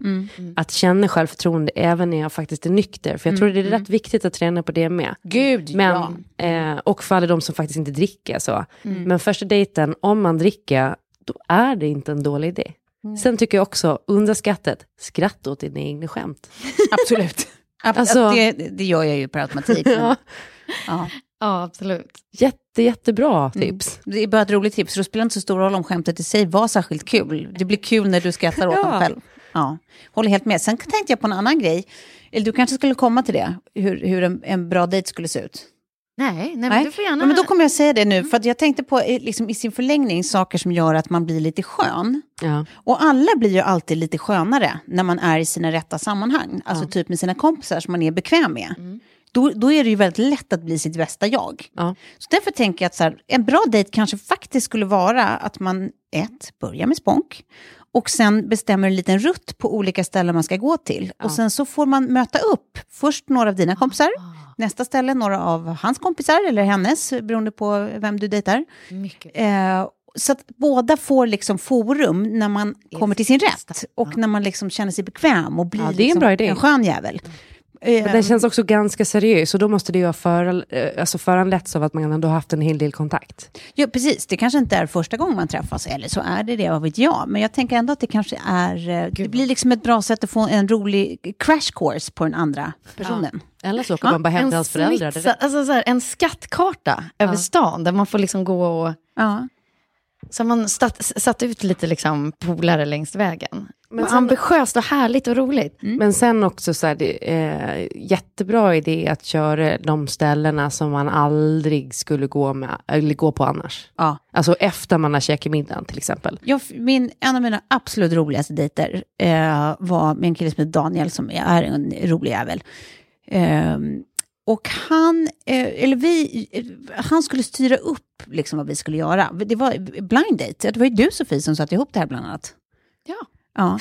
Att känna självförtroende även när jag faktiskt är nykter. För jag tror det är rätt viktigt att träna på det med. Gud, Men, ja. eh, och för alla de som faktiskt inte dricker så. Men första dejten, om man dricker, då är det inte en dålig idé. Sen tycker jag också, underskattet, skratta åt dina egna skämt. Absolut. Ab- Alltså- det, det gör jag ju per automatik. Ja. ja. Ja, absolut. Jätte, jättebra tips. Det är bara ett roligt tips, för det spelar inte så stor roll om skämtet i sig var särskilt kul. Det blir kul när du skrattar åt Ja. dem själv. Ja, håller helt med. Sen tänkte jag på en annan grej. Eller du kanske skulle komma till det, hur, hur en, en bra dejt skulle se ut. Nej, nej, men du får gärna... Ja, men då kommer jag säga det nu, för att jag tänkte på eh, liksom, i sin förlängning saker som gör att man blir lite skön. Ja. Och alla blir ju alltid lite skönare när man är i sina rätta sammanhang. Alltså typ med sina kompisar som man är bekväm med. Då, då är det ju väldigt lätt att bli sitt bästa jag. Ja. Så därför tänker jag att så här, en bra dejt kanske faktiskt skulle vara att man ett, börjar med spånk. Och sen bestämmer en liten rutt på olika ställen man ska gå till. Och sen så får man möta upp först några av dina kompisar. Nästa ställe några av hans kompisar eller hennes, beroende på vem du dejtar. Eh, så att båda får liksom forum när man kommer till sin rätt. Och när man liksom känner sig bekväm och blir Ja, det är en liksom bra idé. en skön jävel. Eh, Men den känns också ganska seriös och då måste det ju ha för, eh, alltså föranletts av att man ändå har haft en hel del kontakt. Ja, precis. Det kanske inte är första gången man träffas, eller så är det det, vad vet jag. Men jag tänker ändå att det kanske är... eh, Det blir liksom ett bra sätt att få en rolig crash course på den andra personen. Eller så åker man bara hem till hans föräldrar. smitsa- alltså, så här, en skattkarta över stan där man får liksom gå och... Ja. Så man satt, satt ut lite liksom polare längs vägen. Men sen- Ambitiöst och härligt och roligt. Men sen också så är det eh, jättebra idé att köra de ställena som man aldrig skulle gå, med, eller gå på annars. ja. Alltså efter man har käkat middagen till exempel. Jag, min, en av mina absolut roligaste dejter eh, var med en kille som heter Daniel, som är en rolig jävel. Ehm, och han, eh, eller vi, han skulle styra upp liksom vad vi skulle göra. Det var blind date. Det var ju du Sofie som satte ihop det här bland annat. Ja. Ja.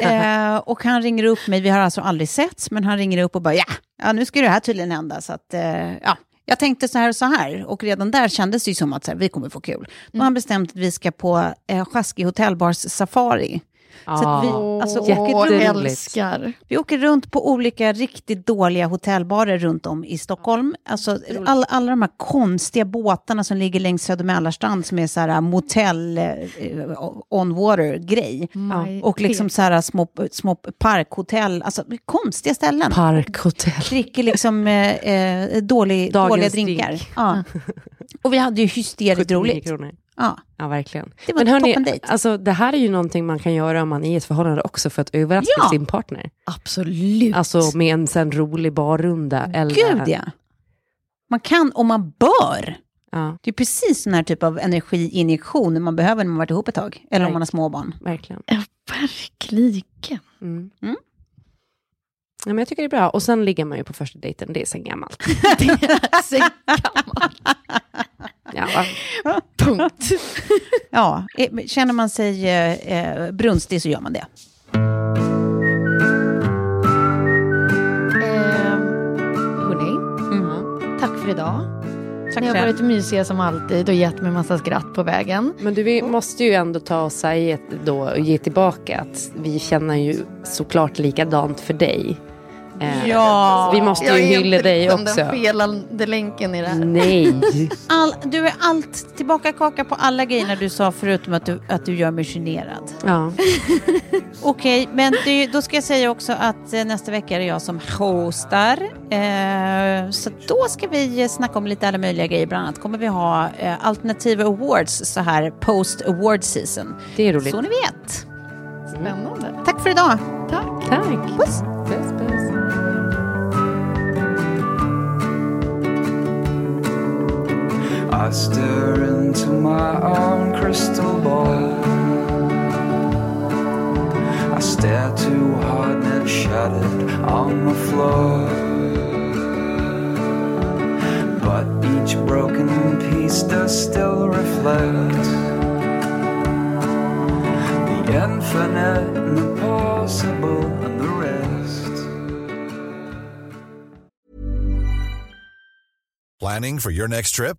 eh, och han ringer upp mig, vi har alltså aldrig setts, men han ringer upp och bara ja, ja nu ska det här tydligen hända. Så att, eh, ja. Jag tänkte så här och så här, och redan där kändes det ju som att så här, vi kommer få kul. Då har han bestämt att vi ska på eh, Sjaski hotellbars safari. Så att vi, alltså, Åh, åker runt, älskar. vi åker runt på olika riktigt dåliga hotellbarer runt om i Stockholm. Alltså, all, alla de här konstiga båtarna som ligger längs Söder Mälarstrand som är så här motell eh, on water-grej. My Och liksom så här små, små parkhotell, alltså konstiga ställen. Parkhotell. dricker liksom eh, dålig, dåliga drinkar. drink. Ja. Och vi hade ju hysteriskt 79 roligt. kronor. Ja. Ja, verkligen. Det var Men hörni, alltså, det här är ju någonting man kan göra om man är i ett förhållande också för att överraska Ja. sin partner. Absolut. Alltså med en sen rolig barrunda. Eller, Gud ja. Man kan och man bör. ja. Det är precis sån här typ av energiinjektion man behöver när man varit ihop ett tag. Eller om man har småbarn. Verkligen. Ja, verkligen. Mm. Mm. Ja, men jag tycker det är bra. Och sen ligger man ju på första dejten, det är sen gammalt. Det är så gammalt. Ja? Punkt. Ja, eh, känner man sig eh, eh, brunstig så gör man det. Eh, hörni, Mm. tack för idag. Tack Ni har själv. varit mysiga som alltid och gett mig massa skratt på vägen. Men du, vi måste ju ändå ta och säga då och ge tillbaka att vi känner ju såklart likadant för dig. Eh, Ja. Vi måste ju Jag är hylla inte dig också. den felande länken i det här. Nej. All, du är allt tillbaka kaka på alla grejerna du sa förutom att du, att du gör mig generad. Ja. Okej, men det, då ska jag säga också att eh, nästa vecka är det jag som hostar. Eh, så då ska vi snacka om lite alla möjliga grejer. Bland annat kommer vi ha eh, alternativa awards så här post award season. Det är roligt. Så ni vet. Spännande. Tack för idag. Tack. Tack. Puss. Puss, I stare into my own crystal ball. I stare too hard and it's shattered on the floor. But each broken piece does still reflect the infinite and the possible and the rest. Planning for your next trip?